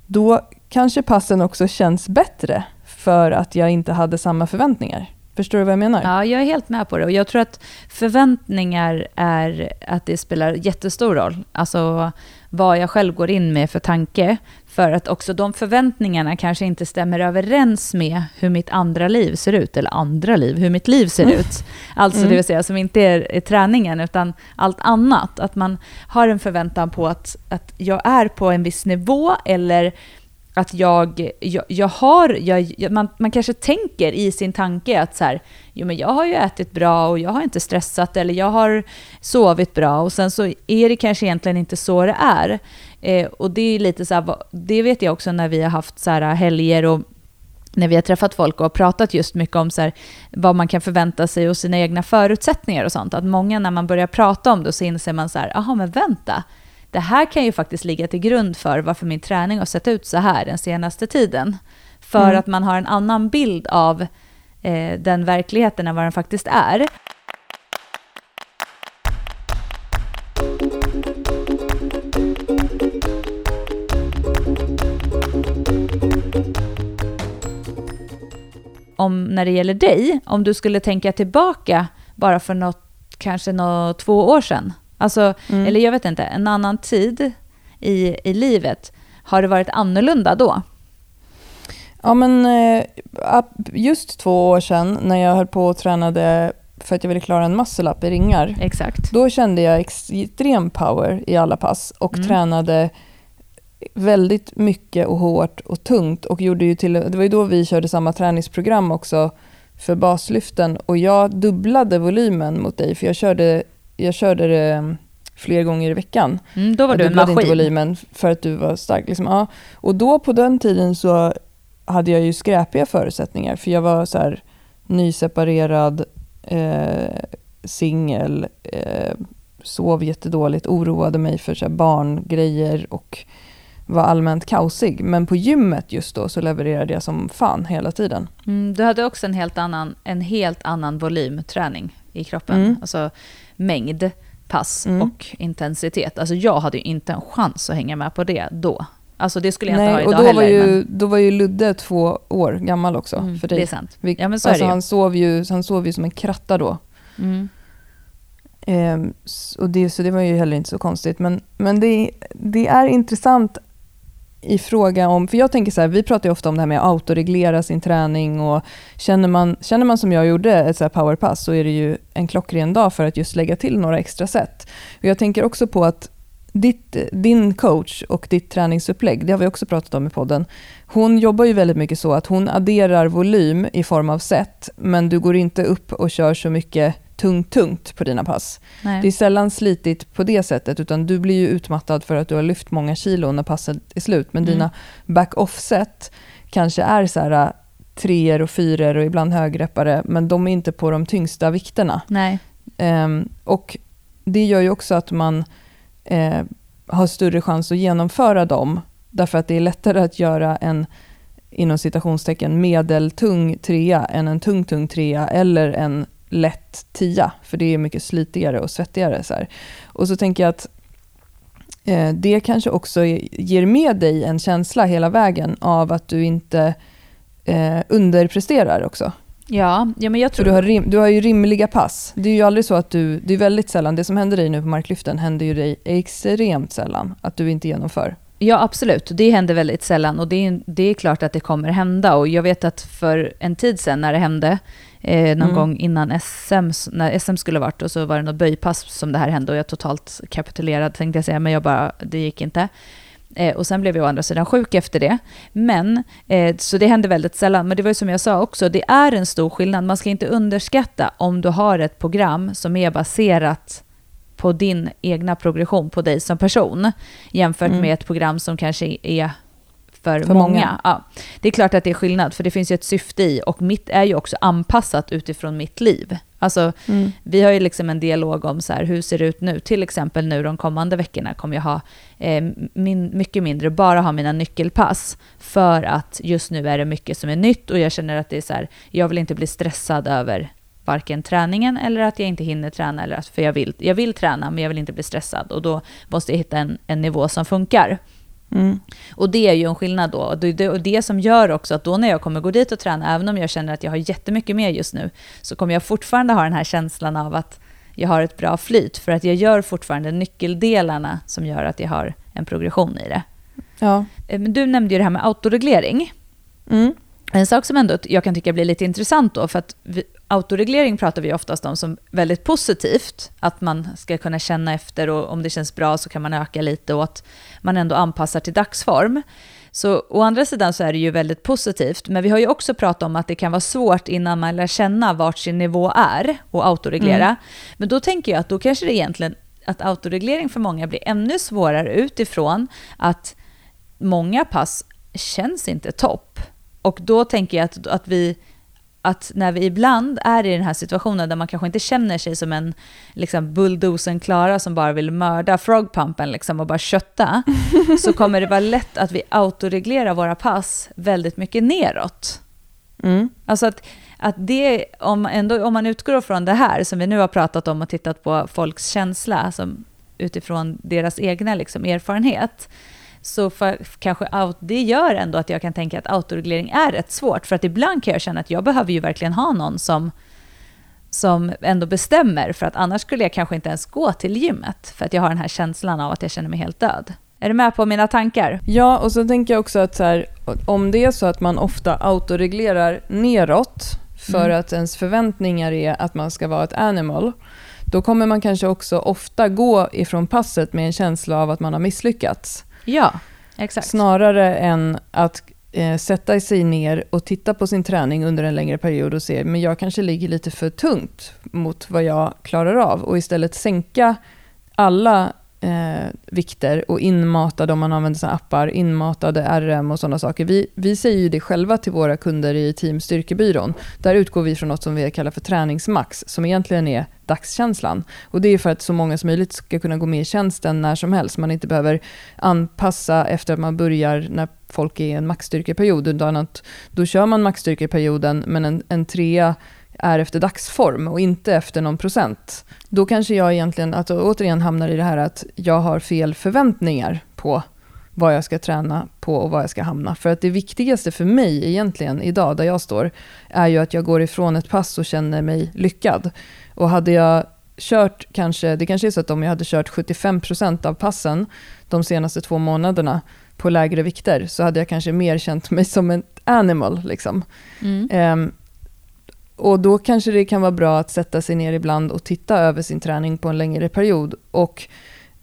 då kanske passen också känns bättre för att jag inte hade samma förväntningar. Förstår du vad jag menar? Ja, jag är helt med på det. Och jag tror att förväntningar är att det spelar jättestor roll. Alltså vad jag själv går in med för tanke. För att också de förväntningarna kanske inte stämmer överens med hur mitt andra liv ser ut. Eller andra liv, hur mitt liv ser Mm. ut. <laughs> Alltså Mm. det vill säga som inte är, är träningen utan allt annat. Att man har en förväntan på att, att jag är på en viss nivå eller att jag, jag, jag har, jag, jag- man, man kanske tänker i sin tanke att så här, jo men jag har ju ätit bra och jag har inte stressat eller jag har sovit bra och sen så är det kanske egentligen inte så det är. Eh, och det är lite så här, det vet jag också när vi har haft så här äh, helger och när vi har träffat folk och pratat just mycket om så här, vad man kan förvänta sig och sina egna förutsättningar och sånt. Att många när man börjar prata om det så inser man så här, jaha men vänta, det här kan ju faktiskt ligga till grund för varför min träning har sett ut så här den senaste tiden. För Mm. att man har en annan bild av eh, den verkligheten än vad den faktiskt är. Om när det gäller dig, om du skulle tänka tillbaka bara för något, kanske något, två år sedan. Alltså, Mm. eller jag vet inte, en annan tid i, i livet. Har det varit annorlunda då? Ja, men eh, just två år sedan när jag höll på och tränade för att jag ville klara en muscle-up i ringar. Exakt. Då kände jag extrem power i alla pass och Mm. tränade väldigt mycket och hårt och tungt. Och gjorde ju till, det var ju då vi körde samma träningsprogram också för baslyften och jag dubblade volymen mot dig för jag körde, jag körde det mm, fler gånger i veckan. Mm, då var jag du en dubblade inte maskin. volymen för att du var stark. Liksom, ja. Och då på den tiden så hade jag ju skräpiga förutsättningar för jag var så här nyseparerad, eh, singel, eh, sov jättedåligt, oroade mig för så här, barngrejer och var allmänt kaosig. Men på gymmet just då så levererade jag som fan hela tiden. Mm, du hade också en helt annan, en helt annan volymträning i kroppen. Mm. Alltså mängd, pass Mm. och intensitet. Alltså jag hade ju inte en chans att hänga med på det då. Alltså det skulle jag inte Nej, ha och idag då heller. var, ju, men, då var ju Ludde två år gammal också mm, för det dig. är sant. Vi, Ja men så alltså är det han, sov ju, han sov ju som en kratta då. ju. Mm. Ehm, och det, så det var ju heller inte så konstigt. Men, men det, det är intressant i fråga om, för jag tänker så här, vi pratar ju ofta om det här med att autoreglera sin träning och känner man, känner man som jag gjorde ett så här powerpass så är det ju en klockren dag för att just lägga till några extra set. Och jag tänker också på att ditt, din coach och ditt träningsupplägg, det har vi också pratat om i podden, hon jobbar ju väldigt mycket så att hon adderar volym i form av set, men du går inte upp och kör så mycket tungt, tungt på dina pass. Nej. Det är sällan slitigt på det sättet, utan du blir ju utmattad för att du har lyft många kilo när passet är slut. Men Mm. dina back-off-set kanske är så här äh, treor och fyror och ibland högreppare, men de är inte på de tyngsta vikterna. Ehm, och det gör ju också att man eh, har större chans att genomföra dem, därför att det är lättare att göra en inom citationstecken medeltung trea än en tung tung trea eller en lätt tia, för det är mycket slitigare och svettigare. Så här. Och så tänker jag att eh, det kanske också ger med dig en känsla hela vägen av att du inte eh, underpresterar också. Ja, ja, men jag För tror... du har, rim, du har ju rimliga pass. Det är ju aldrig så att du, det är väldigt sällan, det som händer dig nu på marklyften händer ju dig extremt sällan att du inte genomför. Ja, absolut. Det händer väldigt sällan och det är, det är klart att det kommer hända. Och jag vet att för en tid sedan när det hände, eh, någon Mm. gång innan SM, när SM skulle varit, och så var det något böjpass som det här hände och jag totalt kapitulerade tänkte jag säga, men jag bara, det gick inte. Eh, och sen blev jag å andra sidan sjuk efter det. Men, eh, så det hände väldigt sällan. Men det var ju som jag sa också, det är en stor skillnad. Man ska inte underskatta om du har ett program som är baserat på din egna progression, på dig som person, jämfört Mm. med ett program som kanske är för, För många. många. Ja, det är klart att det är skillnad, för det finns ju ett syfte i, och mitt är ju också anpassat utifrån mitt liv. Alltså, vi har ju liksom en dialog om så här, hur ser det ut nu? Till exempel nu de kommande veckorna kommer jag ha eh, min, mycket mindre, bara ha mina nyckelpass. För att just nu är det mycket som är nytt och jag känner att det är så här, jag vill inte bli stressad över varken träningen eller att jag inte hinner träna. Eller att, för jag vill, jag vill träna men jag vill inte bli stressad och då måste jag hitta en, en nivå som funkar. Mm. Och det är ju en skillnad då. Och det, och det som gör också att då när jag kommer gå dit och träna, även om jag känner att jag har jättemycket mer just nu, så kommer jag fortfarande ha den här känslan av att jag har ett bra flyt. För att jag gör fortfarande nyckeldelarna som gör att jag har en progression i det. Ja. Eh, Men du nämnde ju det här med autoreglering. Mm. En sak som ändå jag kan tycka blir lite intressant då, för att vi, autoreglering pratar vi oftast om som väldigt positivt, att man ska kunna känna efter och om det känns bra så kan man öka lite och att man ändå anpassar till dagsform. Så å andra sidan så är det ju väldigt positivt, men vi har ju också pratat om att det kan vara svårt innan man lär känna vart sin nivå är och autoreglera. Mm. Men då tänker jag att då kanske det egentligen, att autoreglering för många blir ännu svårare utifrån att många pass känns inte topp. Och då tänker jag att, att vi att när vi ibland är i den här situationen där man kanske inte känner sig som en liksom bulldozen Klara som bara vill mörda frogpumpen liksom och bara kötta, <laughs> så kommer det vara lätt att vi autoreglerar våra pass väldigt mycket neråt. Mm. Alltså att, att det, om, ändå, om man utgår från det här som vi nu har pratat om och tittat på folks känsla som, utifrån deras egna liksom, erfarenhet, så för, kanske det gör ändå att jag kan tänka att autoreglering är rätt svårt. För att ibland kan jag känna att jag behöver ju verkligen ha någon som, som ändå bestämmer. För att annars skulle jag kanske inte ens gå till gymmet. För att jag har den här känslan av att jag känner mig helt död. Är du med på mina tankar? Ja, och så tänker jag också att så här, om det är så att man ofta autoreglerar neråt för Mm. att ens förväntningar är att man ska vara ett animal, då kommer man kanske också ofta gå ifrån passet med en känsla av att man har misslyckats. Ja, exakt. Snarare än att eh, sätta sig ner och titta på sin träning under en längre period och se, men jag kanske ligger lite för tungt mot vad jag klarar av och istället sänka alla eh, vikter och inmatade, om man använder sina appar, inmatade RM och sådana saker. Vi, vi säger ju det själva till våra kunder i Team Styrkebyrån. Där utgår vi från något som vi kallar för träningsmax, som egentligen är dagskänslan. Och det är för att så många som möjligt ska kunna gå med i tjänsten när som helst. Man inte behöver anpassa efter att man börjar när folk är i en maxstyrkeperiod, utan att då kör man maxstyrkeperioden, men en, en trea är efter dagsform och inte efter någon procent. Då kanske jag egentligen, att återigen hamnar i det här att jag har fel förväntningar på vad jag ska träna på och vad jag ska hamna. För att det viktigaste för mig egentligen idag, där jag står, är ju att jag går ifrån ett pass och känner mig lyckad. Och hade jag kört kanske, det kanske är så att om jag hade kört 75% av passen de senaste två månaderna på lägre vikter så hade jag kanske mer känt mig som ett animal. Liksom. Mm. Um, och då kanske det kan vara bra att sätta sig ner ibland och titta över sin träning på en längre period och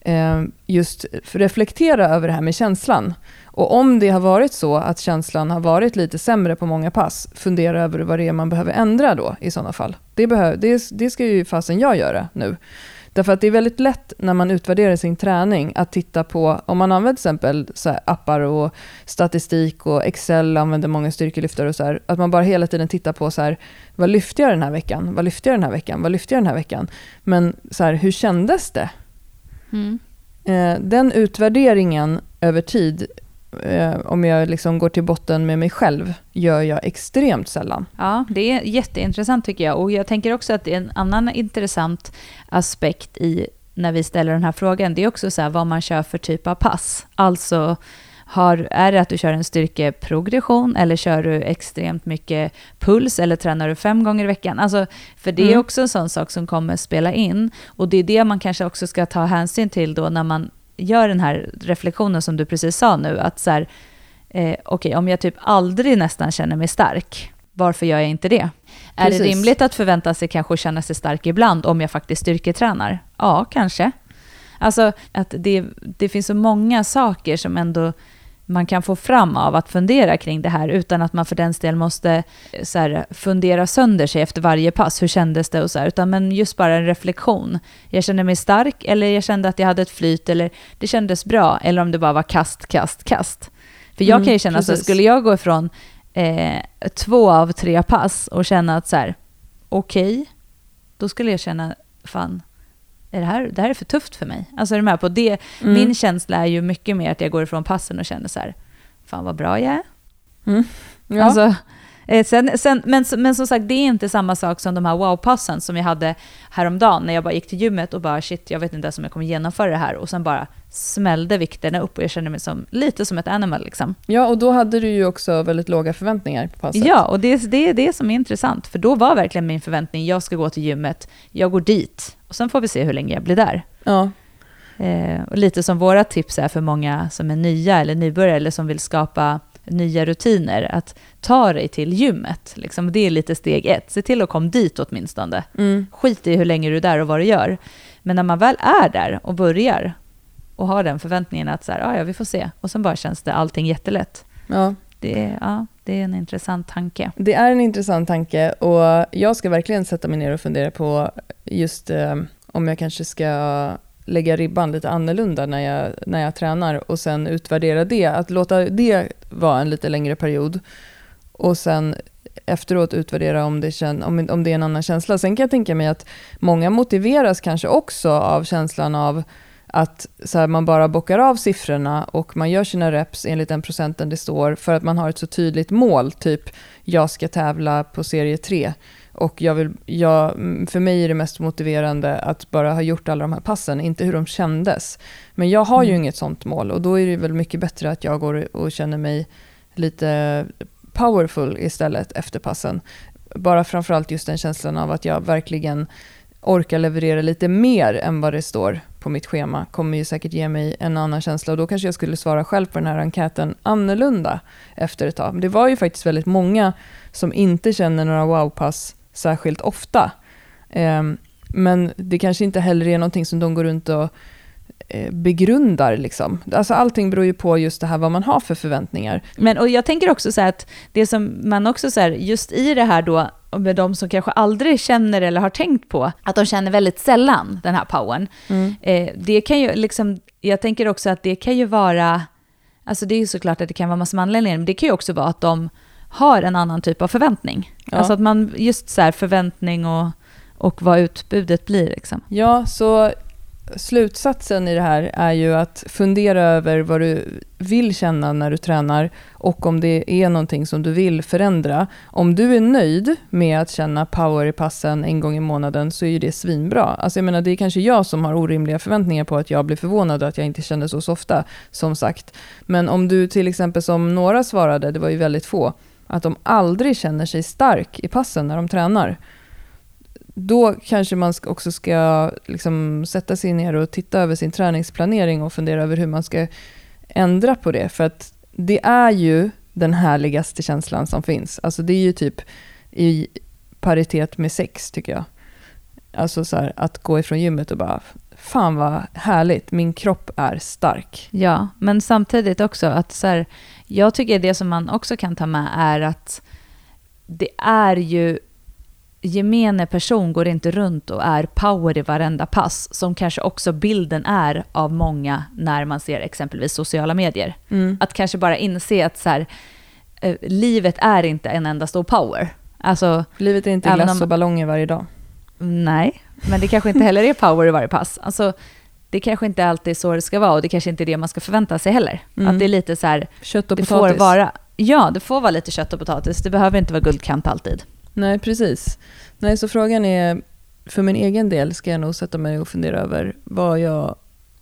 eh, just reflektera över det här med känslan. Och om det har varit så att känslan har varit lite sämre på många pass, fundera över vad det är man behöver ändra då i sådana fall. Det, behöver, det, det ska ju fasen jag göra nu. Därför att det är väldigt lätt när man utvärderar sin träning att titta på, om man använder till exempel så appar och statistik och Excel använder många styrkelyftare och så här, att man bara hela tiden tittar på så här, vad lyfte jag den här veckan? Vad lyfte jag den här veckan? Vad lyfte jag den här veckan? Men så här, hur kändes det? Mm. Eh, den utvärderingen över tid eh, om jag liksom går till botten med mig själv, gör jag extremt sällan. Ja, det är jätteintressant tycker jag. Och jag tänker också att en annan intressant aspekt i när vi ställer den här frågan. Det är också så här, vad man kör för typ av pass. Alltså, har, är det att du kör en styrkeprogression eller kör du extremt mycket puls eller tränar du fem gånger i veckan? Alltså, för det är mm. också en sån sak som kommer spela in. Och det är det man kanske också ska ta hänsyn till då när man gör den här reflektionen som du precis sa nu, att så här, eh, okej, okay, om jag typ aldrig nästan känner mig stark, varför gör jag inte det? Precis. Är det rimligt att förvänta sig kanske att känna sig stark ibland om jag faktiskt styrketränar? Ja, kanske. Alltså att det, det finns så många saker som ändå man kan få fram av att fundera kring det här utan att man för den del måste eh, så här, fundera sönder sig efter varje pass. Hur kändes det och så här, utan men just bara en reflektion. Jag kände mig stark eller jag kände att jag hade ett flyt eller det kändes bra eller om det bara var kast, kast, kast. För jag mm, kan ju känna precis. så, skulle jag gå ifrån eh, två av tre pass och känna att så här, okej, okay, då skulle jag känna, fan, är det, här, det här är för tufft för mig. Alltså är du med på det? Mm. Min känsla är ju mycket mer att jag går ifrån passen och känner så här, fan vad bra jag är. Mm. Ja. Alltså, eh, sen, sen, men, men som sagt, det är inte samma sak som de här wow-passen som jag hade häromdagen när jag bara gick till gymmet och bara shit, jag vet inte ens om jag kommer genomföra det här. Och sen bara smällde vikterna upp och jag kände mig som, lite som ett animal. Liksom. Ja, och då hade du ju också väldigt låga förväntningar på passet. Ja, och det, det är det som är intressant. För då var verkligen min förväntning, jag ska gå till gymmet, jag går dit och sen får vi se hur länge jag blir där. Ja. Eh, och lite som våra tips är för många som är nya eller nybörjare eller som vill skapa nya rutiner, att ta dig till gymmet. Liksom. Det är lite steg ett. Se till att komma dit åtminstone. Mm. Skit i hur länge du är där och vad du gör. Men när man väl är där och börjar och har den förväntningen att så här, ah, ja, vi får se. Och sen bara känns det allting jättelätt. Ja. Det, ja, det är en intressant tanke. Det är en intressant tanke och jag ska verkligen sätta mig ner och fundera på just eh, om jag kanske ska lägga ribban lite annorlunda när jag, när jag tränar och sen utvärdera det. Att låta det vara en lite längre period och sen efteråt utvärdera om det, kän, om, om det är en annan känsla. Sen kan jag tänka mig att många motiveras kanske också av känslan av att så här, man bara bockar av siffrorna och man gör sina reps enligt den procenten det står för att man har ett så tydligt mål, typ jag ska tävla på serie 3 och jag vill, jag, för mig är det mest motiverande att bara ha gjort alla de här passen, inte hur de kändes. Men jag har mm. ju inget sånt mål och då är det väl mycket bättre att jag går och känner mig lite powerful istället efter passen. Bara framförallt just den känslan av att jag verkligen orkar leverera lite mer än vad det står på mitt schema kommer ju säkert ge mig en annan känsla och då kanske jag skulle svara själv på den här enkäten annorlunda efter ett tag. Men det var ju faktiskt väldigt många som inte känner några wow-pass särskilt ofta. Um, men det kanske inte heller är någonting som de går runt och eh, begrundar. Liksom. Alltså allting beror ju på just det här vad man har för förväntningar. Men och jag tänker också så här att det som man också så här, just i det här då, med de som kanske aldrig känner eller har tänkt på, att de känner väldigt sällan den här powern. Mm. Eh, det kan ju liksom, jag tänker också att det kan ju vara, alltså det är ju såklart att det kan vara massa anledningar, men det kan ju också vara att de har en annan typ av förväntning. Ja. Alltså att man, just så här förväntning och, och vad utbudet blir liksom. Ja, så slutsatsen i det här är ju att fundera över vad du vill känna när du tränar och om det är någonting som du vill förändra. Om du är nöjd med att känna power i passen en gång i månaden så är ju det svinbra. Alltså jag menar, det är kanske jag som har orimliga förväntningar på att jag blir förvånad att jag inte känner så, så ofta, som sagt. Men om du till exempel som några svarade, det var ju väldigt få, att de aldrig känner sig stark i passen när de tränar då kanske man också ska liksom sätta sig ner och titta över sin träningsplanering och fundera över hur man ska ändra på det. För att det är ju den härligaste känslan som finns. Alltså det är ju typ i paritet med sex tycker jag. Alltså så här, att gå ifrån gymmet och bara, fan vad härligt, min kropp är stark. Ja, men samtidigt också att så här, jag tycker det som man också kan ta med är att det är ju gemene person går inte runt och är power i varenda pass, som kanske också bilden är av många när man ser exempelvis sociala medier. Mm. Att kanske bara inse att så här, eh, livet är inte en enda stor power. Alltså, Livet är inte glass om- och ballonger varje dag. nej, men det kanske inte heller är power i varje pass. Alltså, det kanske inte alltid är så det ska vara och det kanske inte är det man ska förvänta sig heller. Mm. Att det är lite så här, Kött och det potatis. får vara, ja, det får vara lite kött och potatis. Det behöver inte vara guldkant alltid. Nej, precis. Nej, så frågan är, för min egen del ska jag nog sätta mig och fundera över vad jag,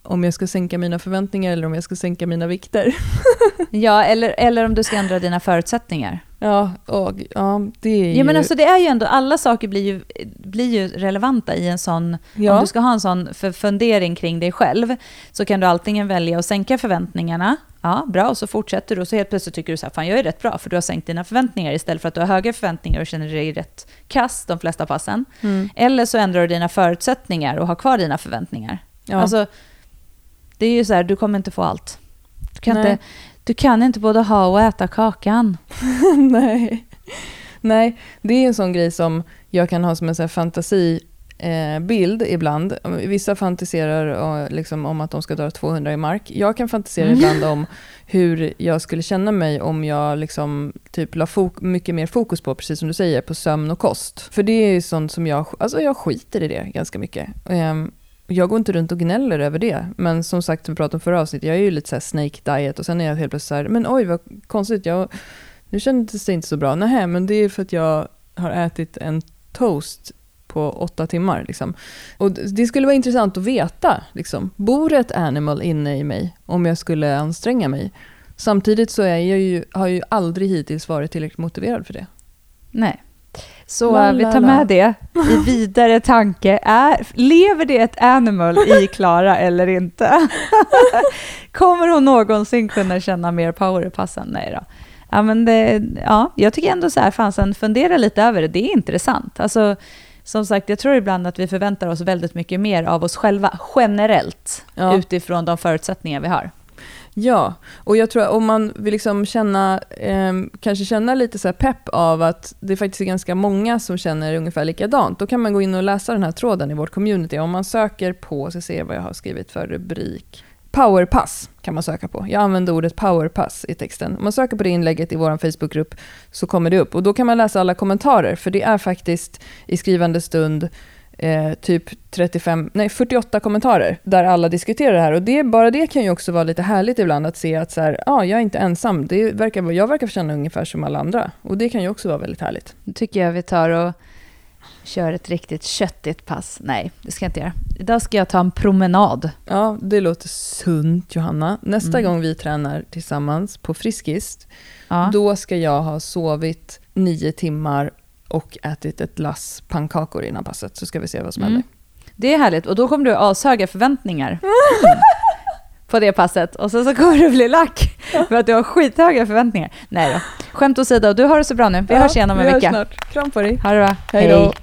om jag ska sänka mina förväntningar eller om jag ska sänka mina vikter. <laughs> Ja, eller, eller om du ska ändra dina förutsättningar. Ja, och, ja det är ju... Ja, men alltså det är ju ändå, alla saker blir ju, blir ju relevanta i en sån, Ja. om du ska ha en sån fundering kring dig själv, så kan du antingen välja att sänka förväntningarna, ja bra, och så fortsätter du och så helt plötsligt tycker du så här, fan jag är rätt bra, för du har sänkt dina förväntningar istället för att du har höga förväntningar och känner dig rätt kass de flesta passen. Mm. Eller så ändrar du dina förutsättningar och har kvar dina förväntningar. Ja. Alltså, det är ju så här, du kommer inte få allt. Du kan, Nej. inte, du kan inte både ha och äta kakan. <laughs> Nej. Nej, det är en sån grej som jag kan ha som en sån fantasibild eh, ibland. Vissa fantiserar eh, liksom om att de ska dra 200 i mark. Jag kan fantisera Mm. ibland om <laughs> hur jag skulle känna mig om jag liksom typ la mycket mer fokus på, precis som du säger, på sömn och kost. För det är ju sånt som jag, alltså jag skiter i det ganska mycket. Ehm, jag går inte runt och gnäller över det. Men som sagt, vi pratade om förra avsnittet, jag är ju lite så här snake diet och sen är jag helt plötsligt så här, men oj vad konstigt, jag, nu kändes det inte så bra. Nej, men det är för att jag har ätit en toast på åtta timmar. Liksom. Och det skulle vara intressant att veta, liksom, bor ett animal inne i mig om jag skulle anstränga mig? Samtidigt så är jag ju, har jag ju aldrig hittills varit tillräckligt motiverad för det. Nej. Så La, eh, vi tar med det i vidare tanke. Är, lever det ett animal i Klara eller inte? <laughs> Kommer hon någonsin kunna känna mer power i passen? Nej då. Ja, men det, ja, jag tycker ändå så här, fansen, fundera lite över det. Det är intressant. Alltså, som sagt, jag tror ibland att vi förväntar oss väldigt mycket mer av oss själva generellt Ja. utifrån de förutsättningar vi har. Ja, och jag tror att om man vill liksom känna, eh, kanske känna lite så här pepp av att det faktiskt är ganska många som känner ungefär likadant, då kan man gå in och läsa den här tråden i vårt community. Om man söker på, så ser jag vad jag har skrivit för rubrik. Powerpass kan man söka på. Jag använder ordet powerpass i texten. Om man söker på det inlägget i vår Facebookgrupp så kommer det upp. Och då kan man läsa alla kommentarer, för det är faktiskt i skrivande stund eh, typ 35, nej 48 kommentarer där alla diskuterar det här. Och det, bara det kan ju också vara lite härligt ibland att se att så här, ah, jag är inte ensam. Det verkar, jag verkar känna ungefär som alla andra. Och det kan ju också vara väldigt härligt. Nu tycker jag vi tar och kör ett riktigt köttigt pass. Nej, det ska jag inte göra. Idag ska jag ta en promenad. Ja, det låter sunt Johanna. Nästa Mm. gång vi tränar tillsammans på Friskis, Ja. då ska jag ha sovit nio timmar och ätit ett lass pannkakor innan passet, så ska vi se vad som Mm. händer. Det är härligt och då kommer du ha ashöga förväntningar <laughs> på det passet och sen så kommer du bli lack för att du har skithöga förväntningar. Nej då. Skämt åsido, du har det så bra nu. Vi hörs igen om en vecka. Snart. Kram på dig. Ha det bra. Hej då.